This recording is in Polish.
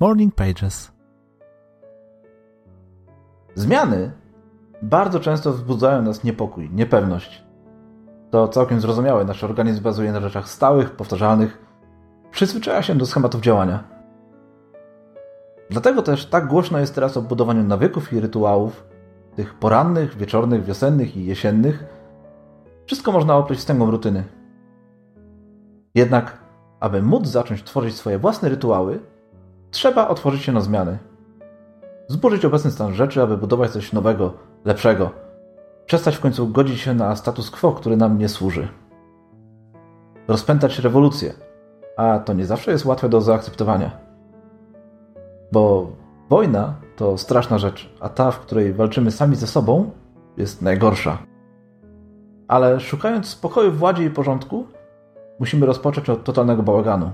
Morning Pages. Zmiany bardzo często wzbudzają nas niepokój, niepewność. To całkiem zrozumiałe. Nasz organizm bazuje na rzeczach stałych, powtarzalnych. Przyzwyczaja się do schematów działania. Dlatego też tak głośno jest teraz o budowaniu nawyków i rytuałów, tych porannych, wieczornych, wiosennych i jesiennych. Wszystko można opleść wstęgą rutyny. Jednak, aby móc zacząć tworzyć swoje własne rytuały, trzeba otworzyć się na zmiany. Zburzyć obecny stan rzeczy, aby budować coś nowego, lepszego. Przestać w końcu godzić się na status quo, który nam nie służy. Rozpętać rewolucję, a to nie zawsze jest łatwe do zaakceptowania. Bo wojna to straszna rzecz, a ta, w której walczymy sami ze sobą, jest najgorsza. Ale szukając spokoju w władzie i porządku, musimy rozpocząć od totalnego bałaganu.